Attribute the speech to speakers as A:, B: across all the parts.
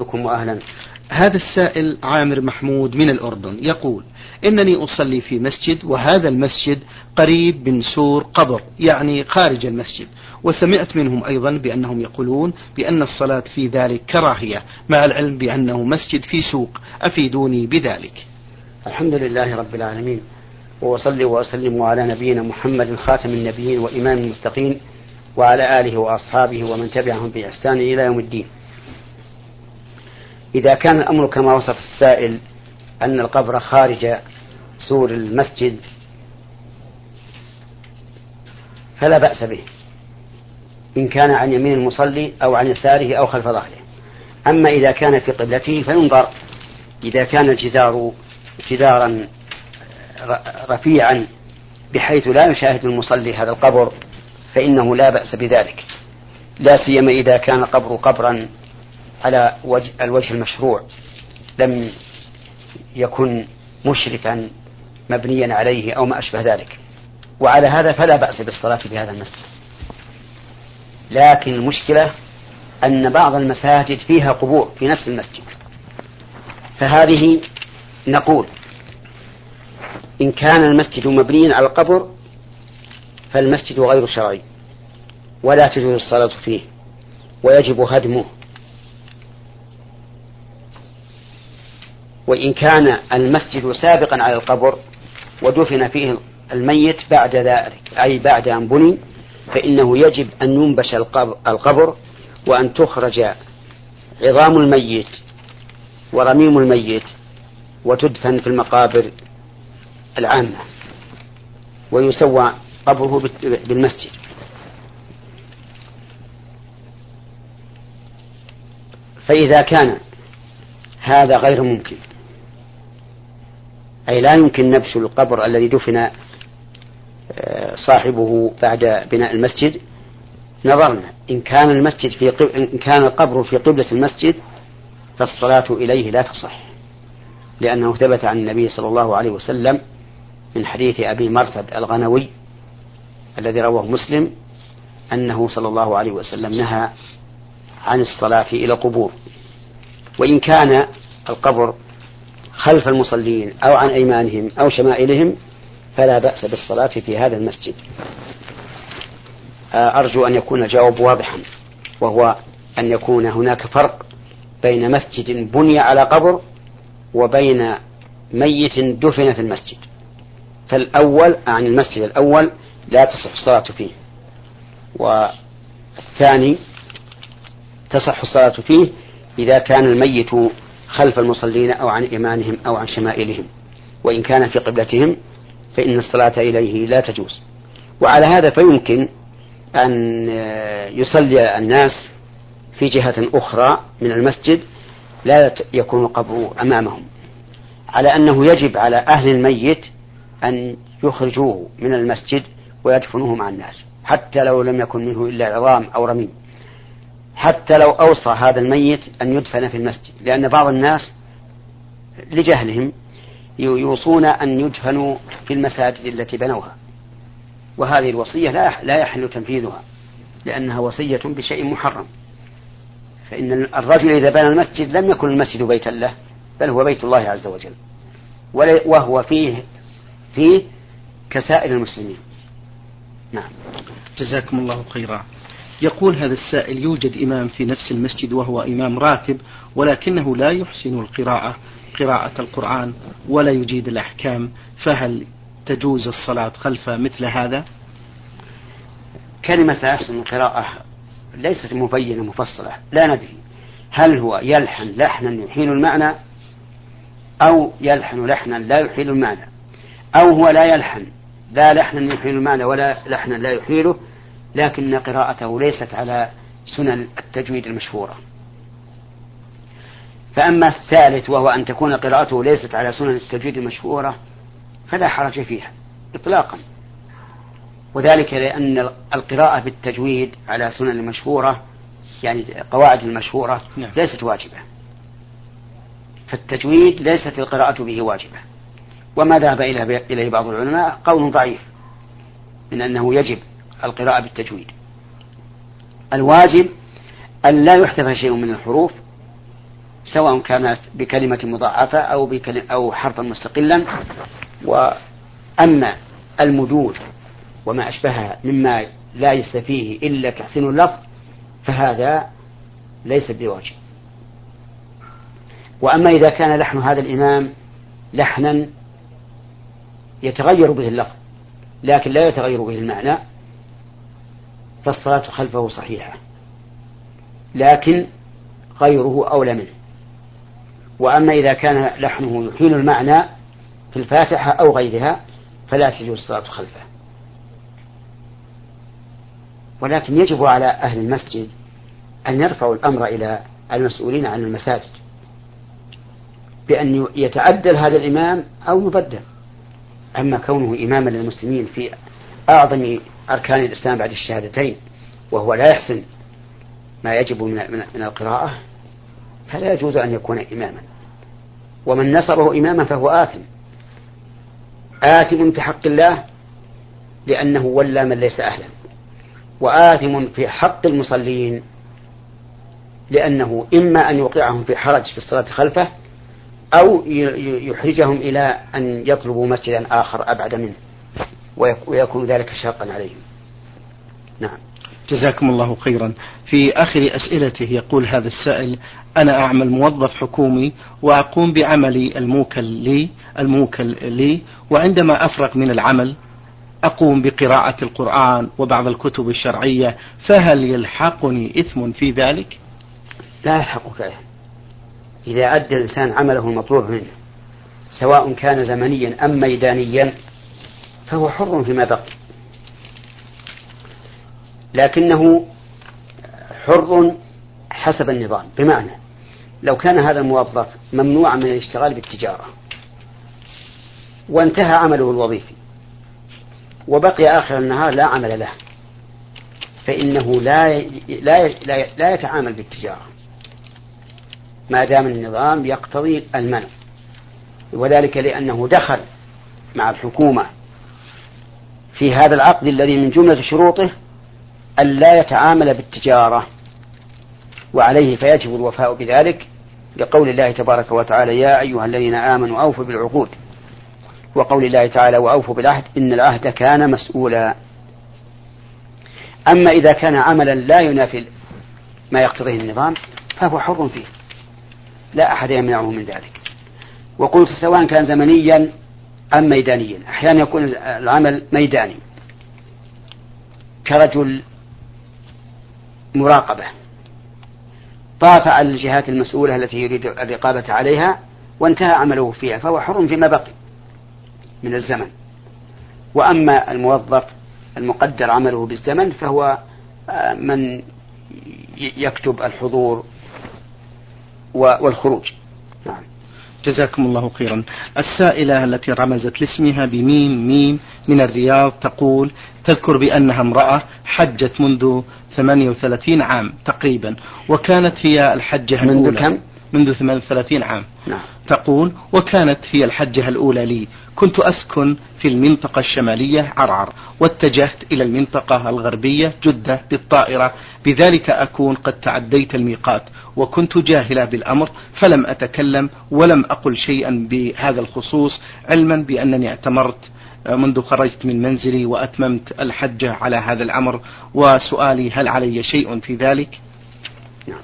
A: بكم وأهلا.
B: هذا السائل عامر محمود من الأردن يقول إنني أصلي في مسجد وهذا المسجد قريب من سور قبر يعني خارج المسجد وسمعت منهم أيضا بأنهم يقولون بأن الصلاة في ذلك كراهية مع العلم بأنه مسجد في سوق أفيدوني بذلك.
A: الحمد لله رب العالمين وأصلي وأسلم على نبينا محمد خاتم النبيين وإمام المتقين وعلى آله وأصحابه ومن تبعهم بإحسان إلى يوم الدين. إذا كان الأمر كما وصف السائل أن القبر خارج سور المسجد فلا بأس به إن كان عن يمين المصلي أو عن يساره أو خلف ظهره. أما إذا كان في قبلته فينظر إذا كان الجدار جدارا رفيعا بحيث لا يشاهد المصلي هذا القبر فإنه لا بأس بذلك. لا سيما إذا كان القبر قبرا على وجه الوجه المشروع لم يكن مشرفا مبنيا عليه أو ما أشبه ذلك. وعلى هذا فلا بأس بالصلاة في هذا المسجد. لكن المشكلة أن بعض المساجد فيها قبور في نفس المسجد. فهذه نقول إن كان المسجد مبنيا على القبر فالمسجد غير شرعي ولا تجوز الصلاة فيه ويجب هدمه. وإن كان المسجد سابقا على القبر ودفن فيه الميت بعد ذلك أي بعد أن بني فإنه يجب أن ينبش القبر وأن تخرج عظام الميت ورميم الميت وتدفن في المقابر العامة ويسوى قبره بالمسجد. فإذا كان هذا غير ممكن. أي لا يمكن نبش القبر الذي دفن آه، صاحبه بعد بناء المسجد. نظرنا إن كان المسجد في قب... إن كان القبر في قبلة المسجد فالصلاة إليه لا تصح. لأنه ثبت عن النبي صلى الله عليه وسلم من حديث أبي مرثد الغنوي الذي رواه مسلم أنه صلى الله عليه وسلم نهى عن الصلاة إلى القبور. وإن كان القبر خلف المصلين أو عن أيمانهم أو شمائلهم فلا بأس بالصلاة في هذا المسجد. آه، أرجو أن يكون الجواب واضحا وهو أن يكون هناك فرق بين مسجد بني على قبر وبين ميت دفن في المسجد. فالأول عن المسجد الأول لا تصح الصلاة فيه. والثاني تصح الصلاة فيه إذا كان الميت خلف المصلين أو عن إيمانهم أو عن شمائلهم. وإن كان في قبلتهم فإن الصلاة إليه لا تجوز. وعلى هذا فيمكن أن يصلي الناس في جهة أخرى من المسجد لا يكون القبر أمامهم. على أنه يجب على أهل الميت أن يخرجوه من المسجد ويدفنوه مع الناس حتى لو لم يكن منه إلا عظام أو رميم. حتى لو أوصى هذا الميت أن يدفن في المسجد لأن بعض الناس لجهلهم يوصون أن يدفنوا في المساجد التي بنوها. وهذه الوصية لا يحل تنفيذها لأنها وصية بشيء محرم. فإن الرجل إذا بنى المسجد لم يكن المسجد بيتا له بل هو بيت الله عز وجل. وهو فيه فيه كسائر المسلمين. نعم.
B: جزاكم الله خيرا. يقول هذا السائل يوجد إمام في نفس المسجد وهو إمام راتب ولكنه لا يحسن القراءة قراءة القرآن ولا يجيد الأحكام فهل تجوز الصلاة خلف مثل هذا؟
A: كلمة لا يحسن القراءة ليست مبينة مفصلة لا ندري هل هو يلحن لحنا يحيل المعنى أو يلحن لحنا لا يحيل المعنى أو هو لا يلحن لا لحنا يحيل المعنى ولا لحنا لا يحيله لكن قراءته ليست على سنن التجويد المشهورة. فأما الثالث وهو أن تكون قراءته ليست على سنن التجويد المشهورة فلا حرج فيها إطلاقا. وذلك لأن القراءة بالتجويد على سنن المشهورة يعني قواعد المشهورة نعم. ليست واجبة. فالتجويد ليست القراءة به واجبة. وما ذهب إليه بعض العلماء قول ضعيف من أنه يجب القراءة بالتجويد. الواجب أن لا يحذف شيء من الحروف سواء كانت بكلمة مضاعفة أو بكلمة أو حرفا مستقلا. وأما المدود وما أشبهها مما لا يستفيه إلا تحسين اللفظ فهذا ليس بواجب. وأما إذا كان لحن هذا الإمام لحنا يتغير به اللفظ لكن لا يتغير به المعنى فالصلاة خلفه صحيحة. لكن غيره أولى منه. وأما إذا كان لحنه يحيل المعنى في الفاتحة أو غيرها فلا تجوز الصلاة خلفه. ولكن يجب على أهل المسجد أن يرفعوا الأمر إلى المسؤولين عن المساجد بأن يتعدل هذا الإمام أو يبدل. أما كونه إماما للمسلمين في أعظم أركان الإسلام بعد الشهادتين وهو لا يحسن ما يجب من من القراءة فلا يجوز أن يكون إماما. ومن نصبه إماما فهو آثم. آثم في حق الله لأنه ولى من ليس أهلا. وآثم في حق المصلين لأنه إما أن يوقعهم في حرج في الصلاة خلفه أو يحرجهم إلى أن يطلبوا مسجدا آخر أبعد منه. ويكون ذلك شاقا عليهم. نعم.
B: جزاكم الله خيرا. في آخر أسئلته يقول هذا السائل أنا أعمل موظف حكومي وأقوم بعملي الموكل لي الموكل لي وعندما أفرغ من العمل أقوم بقراءة القرآن وبعض الكتب الشرعية فهل يلحقني إثم في ذلك؟
A: لا يلحقك إذا أدى الإنسان عمله المطلوب منه سواء كان زمنيا أم ميدانيا فهو حر فيما بقي. لكنه حر حسب النظام بمعنى لو كان هذا الموظف ممنوعا من الاشتغال بالتجارة وانتهى عمله الوظيفي وبقي آخر النهار لا عمل له فإنه لا لا لا يتعامل بالتجارة. ما دام النظام يقتضي المنع وذلك لأنه دخل مع الحكومة في هذا العقد الذي من جملة شروطه أن لا يتعامل بالتجارة وعليه فيجب الوفاء بذلك لقول الله تبارك وتعالى يا أيها الذين آمنوا أوفوا بالعقود. وقول الله تعالى وأوفوا بالعهد إن العهد كان مسؤولا. أما إذا كان عملا لا ينافي ما يقتضيه النظام فهو حر فيه لا أحد يمنعه من ذلك. وقلت سواء كان زمنيا أم ميدانيا أحيانا يكون العمل ميداني. كرجل مراقبة. طاف على الجهات المسؤولة التي يريد الرقابة عليها وانتهى عمله فيها فهو حر فيما بقي من الزمن. وأما الموظف المقدر عمله بالزمن فهو آه، من يكتب الحضور والخروج. نعم.
B: جزاكم الله خيرا السائلة التي رمزت لاسمها بميم ميم من الرياض تقول تذكر بأنها امرأة حجت منذ 38 عام تقريبا وكانت هي الحجة
A: منذ الأولى كم؟
B: منذ 38 عام
A: نعم.
B: تقول وكانت هي الحجة الأولى لي كنت أسكن في المنطقة الشمالية عرعر واتجهت إلى المنطقة الغربية جدة بالطائرة. بذلك أكون قد تعديت الميقات وكنت جاهلة بالأمر فلم أتكلم ولم أقل شيئا بهذا الخصوص علما بأنني اعتمرت منذ خرجت من منزلي وأتممت الحجة على هذا الأمر. وسؤالي هل علي شيء في ذلك؟
A: نعم.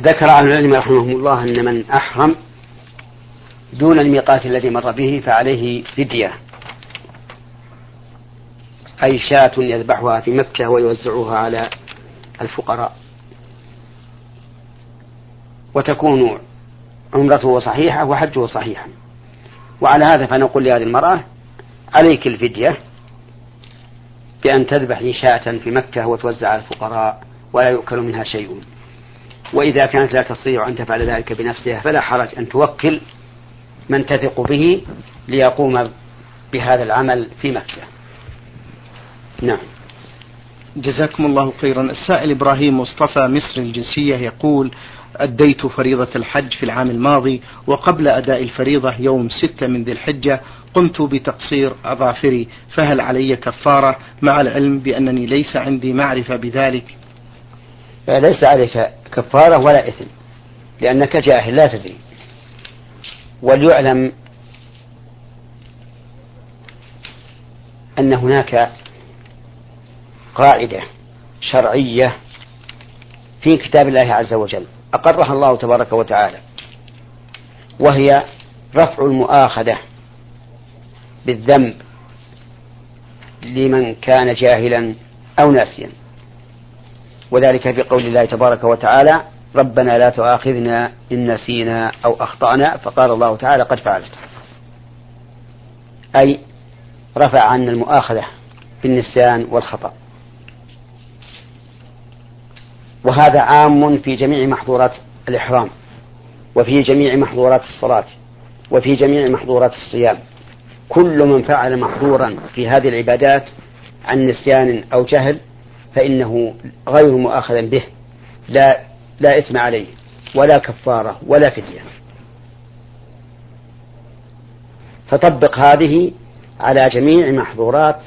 A: ذكر أهل العلم رحمهم الله أن من أحرم دون الميقات الذي مر به فعليه فدية. أي شاة يذبحها في مكة ويوزعها على الفقراء. وتكون عمرته صحيحة وحجه صحيحا. وعلى هذا فنقول لهذه المرأة عليك الفدية بأن تذبح شاة في مكة وتوزع على الفقراء ولا يؤكل منها شيء. وإذا كانت لا تستطيع أن تفعل ذلك بنفسها فلا حرج أن توكل من تثق به ليقوم بهذا العمل في مكة. نعم.
B: جزاكم الله خيرا. السائل إبراهيم مصطفى مصر الجنسية يقول أديت فريضة الحج في العام الماضي وقبل أداء الفريضة يوم ستة من ذي الحجة قمت بتقصير أظافري فهل علي كفارة مع العلم بأنني ليس عندي معرفة بذلك؟
A: ليس عليك كفارة ولا إثم لأنك جاهل لا تدري. وليعلم أن هناك قاعدة شرعية في كتاب الله عز وجل أقرها الله تبارك وتعالى وهي رفع المؤاخذة بالذنب لمن كان جاهلا أو ناسيا وذلك في قول الله تبارك وتعالى ربنا لا تؤاخذنا إن نسينا أو أخطأنا. فقال الله تعالى قد فعلت. أي رفع عنا المؤاخذة بالنسيان والخطأ. وهذا عام في جميع محظورات الإحرام وفي جميع محظورات الصلاة وفي جميع محظورات الصيام. كل من فعل محظورا في هذه العبادات عن نسيان أو جهل فإنه غير مؤاخذ به لا لا إثم عليه ولا كفارة ولا فدية. فطبق هذه على جميع محظورات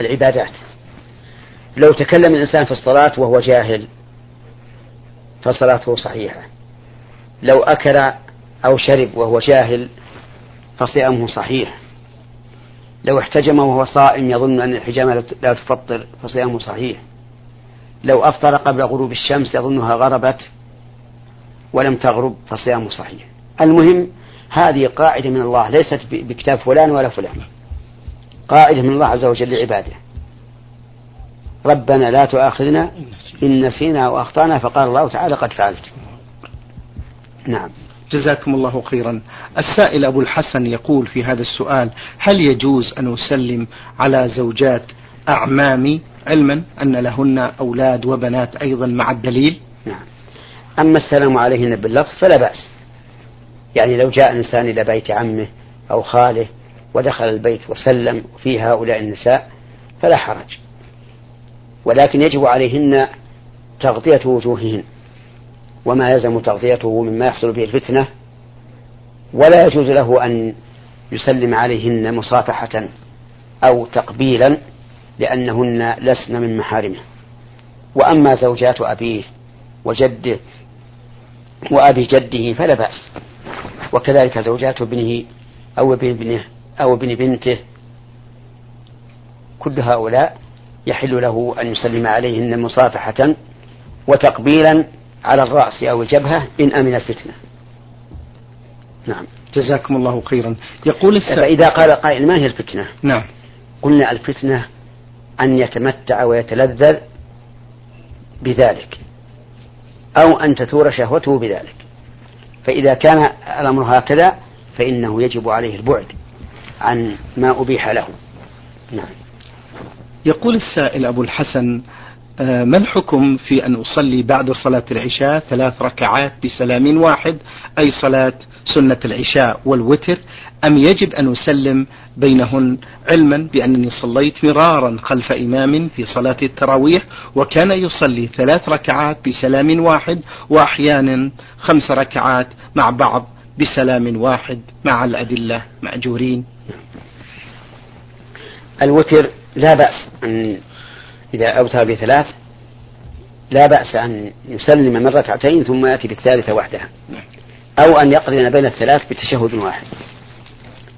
A: العبادات. لو تكلم الإنسان في الصلاة وهو جاهل فصلاته صحيحة. لو أكل أو شرب وهو جاهل فصيامه صحيح. لو احتجم وهو صائم يظن أن الحجامة لا تفطر فصيامه صحيح. لو أفطر قبل غروب الشمس يظنها غربت ولم تغرب فصيامه صحيح. المهم هذه قاعدة من الله ليست بكتاب فلان ولا فلان. قاعدة من الله عز وجل لعباده. ربنا لا تؤاخذنا إن نسينا أو أخطأنا فقال الله تعالى قد فعلت. نعم.
B: جزاكم الله خيرا. السائل أبو الحسن يقول في هذا السؤال هل يجوز أن أسلم على زوجات أعمامي علما أن لهن أولاد وبنات أيضا مع الدليل.
A: نعم. أما السلام عليهن باللفظ فلا بأس. يعني لو جاء إنسان إلى بيت عمه أو خاله ودخل البيت وسلم في هؤلاء النساء فلا حرج. ولكن يجب عليهن تغطية وجوههن. وما يلزم تغطيته مما يحصل به الفتنة. ولا يجوز له أن يسلم عليهن مصافحة أو تقبيلا. لأنهن لسن من محارمه. وأما زوجات أبيه وجده وأبي جده فلا بأس. وكذلك زوجات ابنه أو ابن ابنه أو ابن بنته. كل هؤلاء يحل له أن يسلم عليهن مصافحة وتقبيلا على الرأس أو الجبهة إن أمن الفتنة.
B: نعم. جزاكم الله خيرا. يقول
A: السائل فإذا قال قائل ما هي الفتنة؟
B: نعم.
A: قلنا الفتنة أن يتمتع ويتلذذ بذلك أو أن تثور شهوته بذلك. فإذا كان الأمر هكذا فإنه يجب عليه البعد عن ما أبيح له. نعم.
B: يقول السائل أبو الحسن ما الحكم في أن أصلي بعد صلاة العشاء ثلاث ركعات بسلام واحد أي صلاة سنة العشاء والوتر؟ أم يجب أن أسلم بينهن علما بأنني صليت مرارا خلف إمام في صلاة التراويح؟ وكان يصلي ثلاث ركعات بسلام واحد وأحيانا خمس ركعات مع بعض بسلام واحد مع الأدلة. مأجورين.
A: الوتر لا بأس أن إذا أوتر بثلاث لا بأس أن يسلم من ركعتين ثم يأتي بالثالثة وحدها. أو أن يقرن بين الثلاث بتشهد واحد.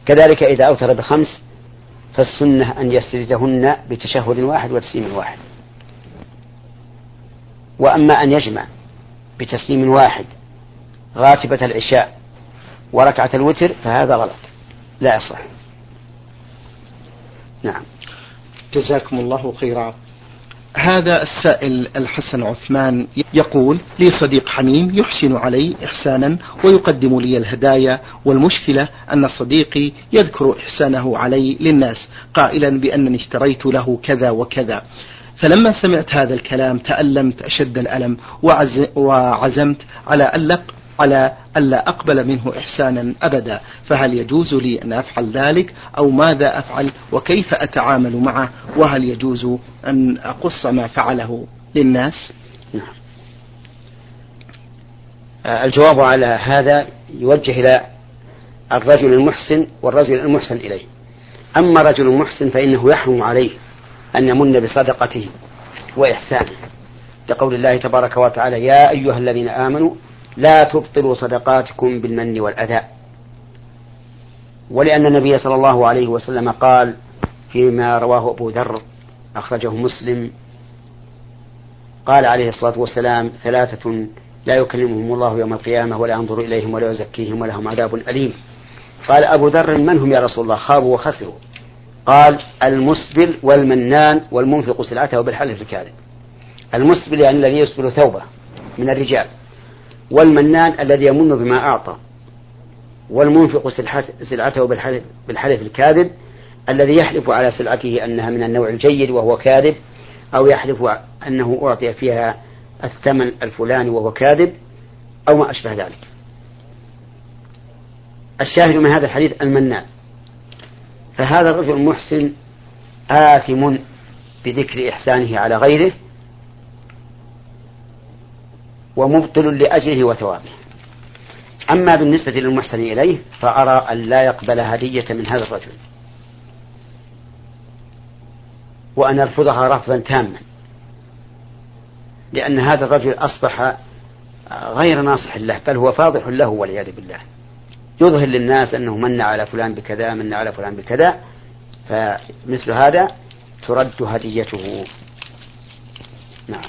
A: كذلك إذا أوتر بخمس فالسنة أن يسردهن بتشهد واحد وتسليم واحد. وأما أن يجمع بتسليم واحد غاتبة العشاء وركعة الوتر فهذا غلط. لا يصح.
B: نعم. جزاكم الله خيرا. هذا السائل الحسن عثمان يقول لي صديق حميم يحسن علي إحسانا ويقدم لي الهدايا والمشكلة أن صديقي يذكر إحسانه علي للناس قائلا بأنني اشتريت له كذا وكذا. فلما سمعت هذا الكلام تألمت أشد الألم وعزمت على أن على ألا أقبل منه إحسانا أبدا. فهل يجوز لي أن أفعل ذلك؟ أو ماذا أفعل؟ وكيف أتعامل معه؟ وهل يجوز أن أقص ما فعله للناس؟ نعم.
A: الجواب على هذا يوجه إلى الرجل المحسن والرجل المحسن إليه. أما الرجل المحسن فإنه يحرم عليه أن يمن بصدقته وإحسانه. لقول الله تبارك وتعالى يا أيها الذين آمنوا لا تبطلوا صدقاتكم بالمن والأذى. ولأن النبي صلى الله عليه وسلم قال فيما رواه أبو ذر أخرجه مسلم قال عليه الصلاة والسلام ثلاثة لا يكلمهم الله يوم القيامة ولا ينظر إليهم ولا يزكيهم ولهم عذاب أليم. قال أبو ذر من هم يا رسول الله؟ خابوا وخسروا. قال المسبل والمنان والمنفق سلعته بالحلف الكاذب. المسبل يعني الذي يسبل ثوبه من الرجال. والمنان الذي يمن بما أعطى والمنفق سلعته بالحلف, الكاذب الذي يحلف على سلعته أنها من النوع الجيد وهو كاذب أو يحلف أنه أعطي فيها الثمن الفلاني وهو كاذب أو ما أشبه ذلك. الشاهد من هذا الحديث المنان. فهذا الرجل المحسن آثم بذكر إحسانه على غيره ومبطل لأجره وثوابه. أما بالنسبة للمحسن إليه فأرى أن لا يقبل هدية من هذا الرجل. وأن يرفضها رفضا تاما. لأن هذا الرجل أصبح غير ناصح له بل هو فاضح له والعياذ بالله. يظهر للناس أنه من على فلان بكذا من على فلان بكذا فمثل هذا ترد هديته.
B: نعم.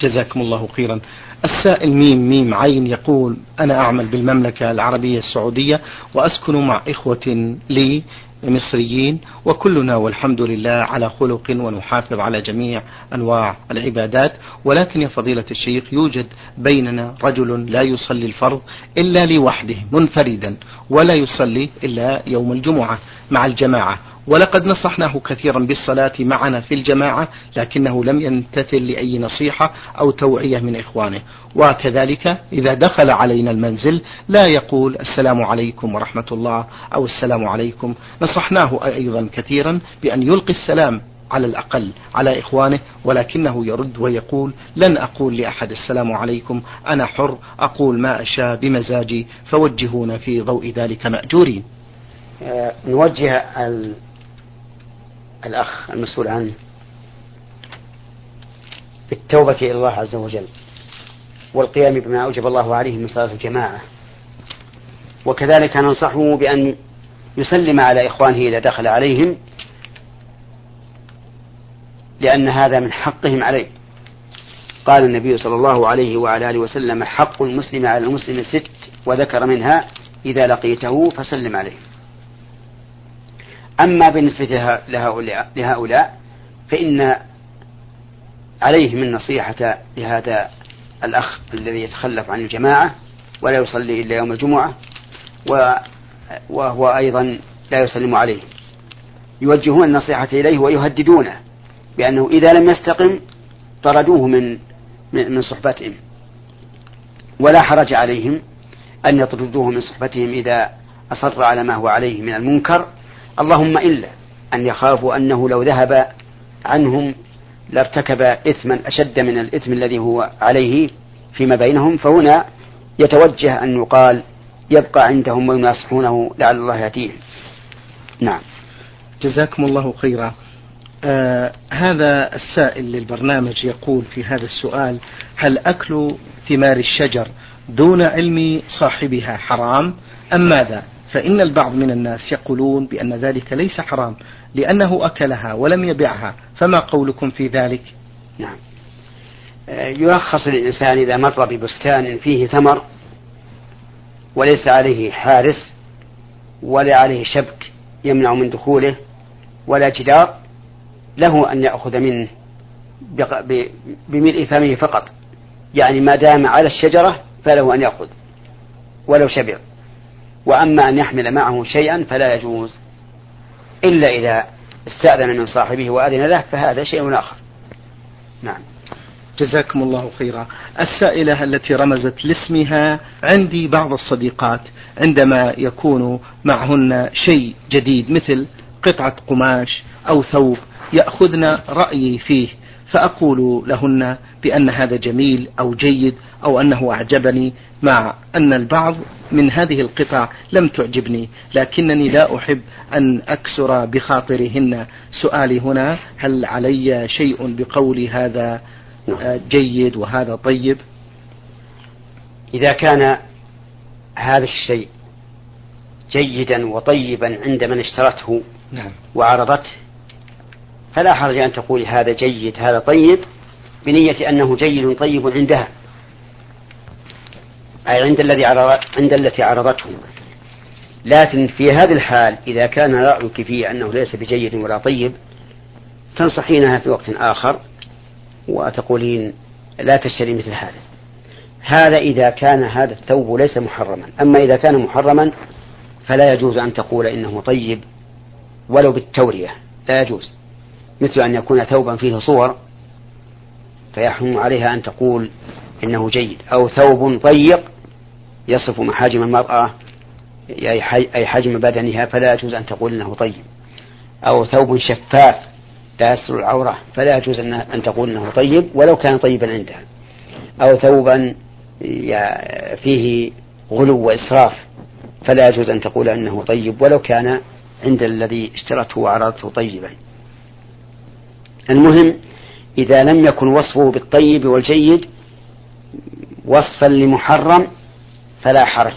B: جزاكم الله خيرا. السائل ميم ميم عين يقول أنا أعمل بالمملكة العربية السعودية وأسكن مع إخوة لي مصريين وكلنا والحمد لله على خلق ونحافظ على جميع أنواع العبادات. ولكن يا فضيلة الشيخ يوجد بيننا رجل لا يصلي الفرض إلا لوحده منفردا ولا يصلي إلا يوم الجمعة مع الجماعة. ولقد نصحناه كثيرا بالصلاة معنا في الجماعة لكنه لم يمتثل لأي نصيحة أو توعية من إخوانه. وكذلك إذا دخل علينا المنزل لا يقول السلام عليكم ورحمة الله أو السلام عليكم. نصحناه أيضا كثيرا بأن يلقي السلام على الأقل على إخوانه ولكنه يرد ويقول لن أقول لأحد السلام عليكم أنا حر أقول ما أشاء بمزاجي فوجهونا في ضوء ذلك مأجورين.
A: آه، نوجه الأخ المسؤول عنه بالتوبة إلى الله عز وجل والقيام بما أوجب الله عليه من صلاة الجماعة. وكذلك ننصحه بأن يسلم على إخوانه إذا دخل عليهم لأن هذا من حقهم عليه. قال النبي صلى الله عليه وعلى آله وسلم حق المسلم على المسلم ست وذكر منها إذا لقيته فسلم عليه. أما بالنسبة لهؤلاء, فإن عليهم النصيحة لهذا الأخ الذي يتخلف عن الجماعة ولا يصلي إلا يوم الجمعة وهو أيضا لا يسلم عليه. يوجهون النصيحة إليه ويهددونه بأنه إذا لم يستقم طردوه من من صحبتهم. ولا حرج عليهم أن يطردوه من صحبتهم إذا أصر على ما هو عليه من المنكر اللهم إلا أن يخافوا أنه لو ذهب عنهم لارتكب إثما أشد من الإثم الذي هو عليه فيما بينهم فهنا يتوجه أن يقال يبقى عندهم ويناصحونه لعل الله يأتيهم. نعم.
B: جزاكم الله خيرا. آه هذا السائل للبرنامج يقول في هذا السؤال هل أكل ثمار الشجر دون علم صاحبها حرام أم ماذا؟ فإن البعض من الناس يقولون بأن ذلك ليس حرام لأنه أكلها ولم يبعها فما قولكم في ذلك؟
A: نعم. آه، يرخص للإنسان إذا مر ببستان فيه ثمر وليس عليه حارس ولا عليه شبك يمنع من دخوله ولا جدار له أن يأخذ منه بملء فمه فقط. يعني ما دام على الشجرة فله أن يأخذ ولو شبع. وأما أن يحمل معه شيئا فلا يجوز. إلا إذا استأذن من صاحبه وأذن له فهذا شيء آخر. نعم.
B: جزاكم الله خيرا. السائلة التي رمزت لاسمها عندي بعض الصديقات عندما يكون معهن شيء جديد مثل قطعة قماش أو ثوب يأخذن رأيي فيه. فأقول لهن بأن هذا جميل أو جيد أو أنه أعجبني مع أن البعض من هذه القطع لم تعجبني لكنني لا أحب أن أكسر بخاطرهن. سؤالي هنا هل علي شيء بقولي هذا جيد وهذا طيب؟
A: إذا كان هذا الشيء جيدا وطيبا عند من اشترته
B: نعم.
A: وعرضته فلا حرج أن تقول هذا جيد هذا طيب بنية أنه جيد طيب عندها. أي عند الذي عرض عند التي عرضته. لكن في هذه الحال إذا كان رأيك فيه أنه ليس بجيد ولا طيب تنصحينها في وقت آخر وتقولين لا تشتري مثل هذا. هذا إذا كان هذا الثوب ليس محرما. أما إذا كان محرما فلا يجوز أن تقول إنه طيب ولو بالتورية. لا يجوز. مثل أن يكون ثوبا فيه صور فيحرم عليها أن تقول إنه جيد. أو ثوب ضيق يصف محاجم المرأة أي حجم بدنها فلا يجوز أن تقول إنه طيب. أو ثوب شفاف لا يستر العورة فلا يجوز أن تقول إنه طيب ولو كان طيبا عندها. أو ثوبا فيه غلو وإسراف فلا يجوز أن تقول أنه طيب ولو كان عند الذي اشترته وعرضته طيبا. المهم إذا لم يكن وصفه بالطيب والجيد وصفا لمحرم فلا حرج.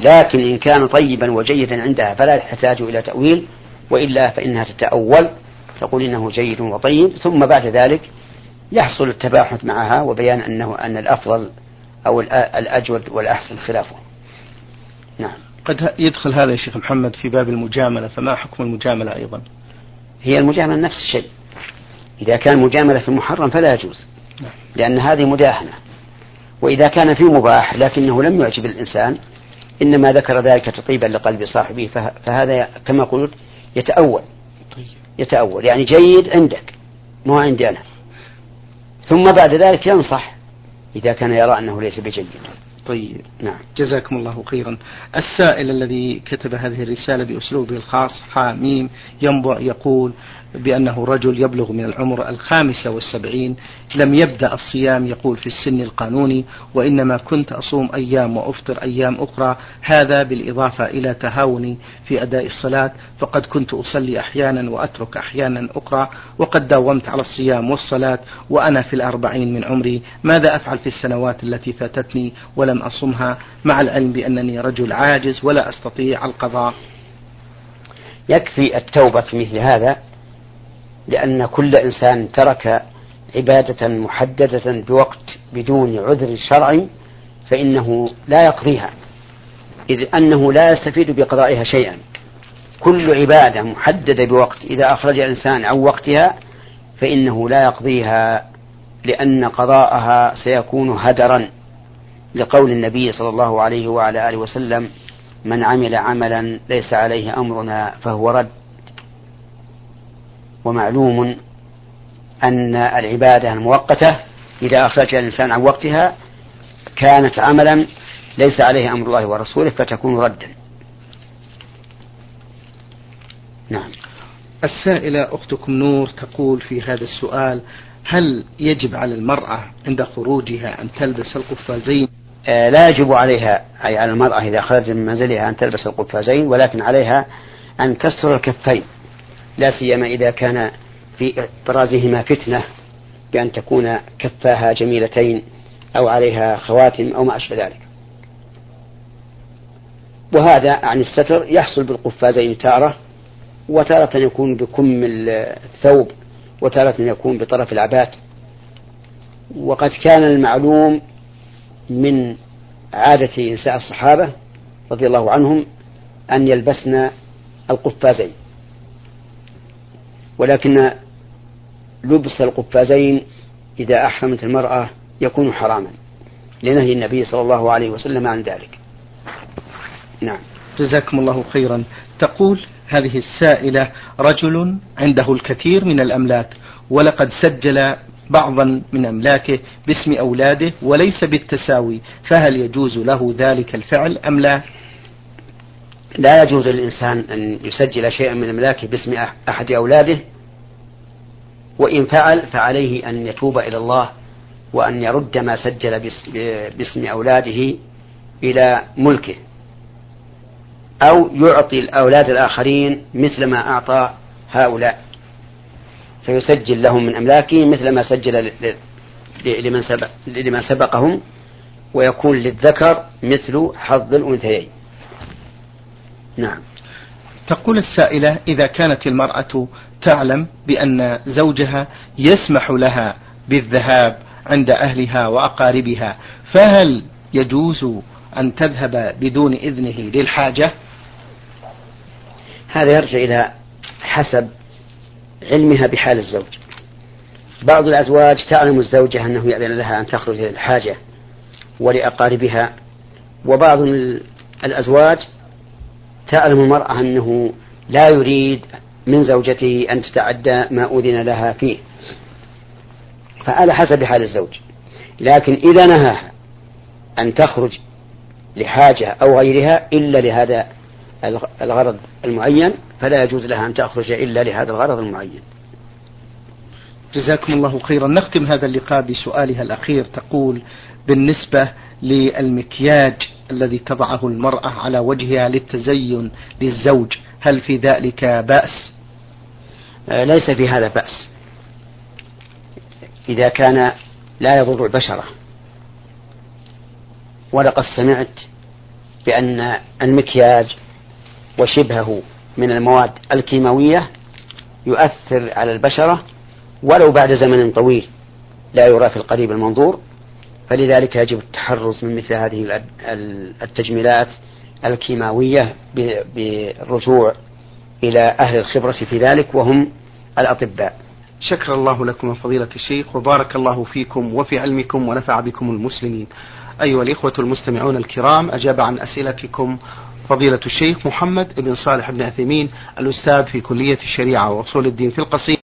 A: لكن إن كان طيبا وجيدا عندها فلا تحتاج إلى تأويل وإلا فإنها تتأول تقول إنه جيد وطيب ثم بعد ذلك يحصل التباحث معها وبيان أنه أن الأفضل أو الأجود والأحسن خلافه.
B: نعم. قد يدخل هذا يا شيخ محمد في باب المجاملة فما حكم المجاملة أيضا؟
A: هي المجاملة نفس الشيء. إذا كان مجاملة في المحرم فلا يجوز. لأن هذه مداهنة وإذا كان في مباح لكنه لم يعجب الإنسان إنما ذكر ذلك تطيبا لقلب صاحبه فهذا كما قلت يتأول. يتأول يعني جيد عندك مو عندي أنا ثم بعد ذلك ينصح إذا كان يرى أنه ليس بجيد
B: طيب نعم. جزاكم الله خيرا. السائل الذي كتب هذه الرسالة بأسلوبه الخاص حاميم ينبع يقول بأنه رجل يبلغ من العمر الخامسة والسبعين لم يبدأ الصيام يقول في السن القانوني وإنما كنت أصوم أيام وأفطر أيام أخرى هذا بالإضافة إلى تهاوني في أداء الصلاة فقد كنت أصلي أحيانا وأترك أحيانا أخرى وقد داومت على الصيام والصلاة وأنا في الأربعين من عمري. ماذا أفعل في السنوات التي فاتتني؟ ولم أصمها مع العلم بأنني رجل عاجز ولا أستطيع القضاء.
A: يكفي التوبة في مثل هذا لأن كل إنسان ترك عبادة محددة بوقت بدون عذر شرعي فإنه لا يقضيها إذ أنه لا يستفيد بقضائها شيئا. كل عبادة محددة بوقت إذا أخرج الإنسان عن وقتها فإنه لا يقضيها لأن قضاءها سيكون هدرا. لقول النبي صلى الله عليه وعلى آله وسلم من عمل عملا ليس عليه أمرنا فهو رد. ومعلوم أن العبادة المؤقتة إذا أخرجها الإنسان عن وقتها كانت عملا ليس عليه أمر الله ورسوله فتكون ردا.
B: نعم. السائلة أختكم نور تقول في هذا السؤال هل يجب على المرأة عند خروجها أن تلبس القفازين؟
A: لا يجب عليها أي على المرأة إذا خرجت من منزلها أن تلبس القفازين ولكن عليها أن تستر الكفين. لا سيما إذا كان في طرازهما فتنة بأن تكون كفاها جميلتين أو عليها خواتم أو ما أشبه ذلك. وهذا عن الستر يحصل بالقفازين تارة وتارة يكون بكم الثوب وتارة يكون بطرف العبات. وقد كان المعلوم من عادة نساء الصحابة رضي الله عنهم أن يلبسن القفازين. ولكن لبس القفازين إذا أحرمت المرأة يكون حراما لنهي النبي صلى الله عليه وسلم عن ذلك.
B: نعم. جزاكم الله خيرا. تقول هذه السائلة رجل عنده الكثير من الأملاك ولقد سجل بعضا من أملاكه باسم أولاده وليس بالتساوي فهل يجوز له ذلك الفعل أم لا؟
A: لا يجوز للإنسان أن يسجل شيئا من أملاكه باسم أحد أولاده وإن فعل فعليه أن يتوب إلى الله وأن يرد ما سجل باسم أولاده إلى ملكه أو يعطي الأولاد الآخرين مثل ما أعطى هؤلاء. فيسجل لهم من أملاكه مثل ما سجل لمن, سبق لمن سبقهم ويكون للذكر مثل حظ الأنثيين. نعم.
B: تقول السائلة إذا كانت المرأة تعلم بأن زوجها يسمح لها بالذهاب عند أهلها وأقاربها فهل يجوز أن تذهب بدون إذنه للحاجة؟
A: هذا يرجع إلى حسب علمها بحال الزوج. بعض الأزواج تعلم الزوجة أنه يأذن لها أن تخرج للحاجة ولأقاربها وبعض الأزواج تعلم المرأة أنه لا يريد من زوجته أن تتعدى ما أذن لها فيه. فعلى حسب حال الزوج. لكن إذا نهاها أن تخرج لحاجة أو غيرها إلا لهذا الغرض المعين فلا يجوز لها أن تخرج إلا لهذا الغرض المعين.
B: جزاكم الله خيرا. نختم هذا اللقاء بسؤالها الأخير تقول بالنسبة للمكياج الذي تضعه المرأة على وجهها للتزين للزوج هل في ذلك بأس؟
A: آه، ليس في هذا بأس. إذا كان لا يضر البشرة ولقد سمعت بأن المكياج وشبهه من المواد الكيماوية يؤثر على البشرة ولو بعد زمن طويل لا يرى في القريب المنظور. فلذلك يجب التحرز من مثل هذه التجميلات الكيماوية بالرجوع إلى أهل الخبرة في ذلك وهم الأطباء.
B: شكر الله لكم فضيلة الشيخ وبارك الله فيكم وفي علمكم ونفع بكم المسلمين. أيها الإخوة المستمعون الكرام أجاب عن أسئلتكم فضيلة الشيخ محمد بن صالح بن عثيمين الأستاذ في كلية الشريعة وأصول الدين في القصيم.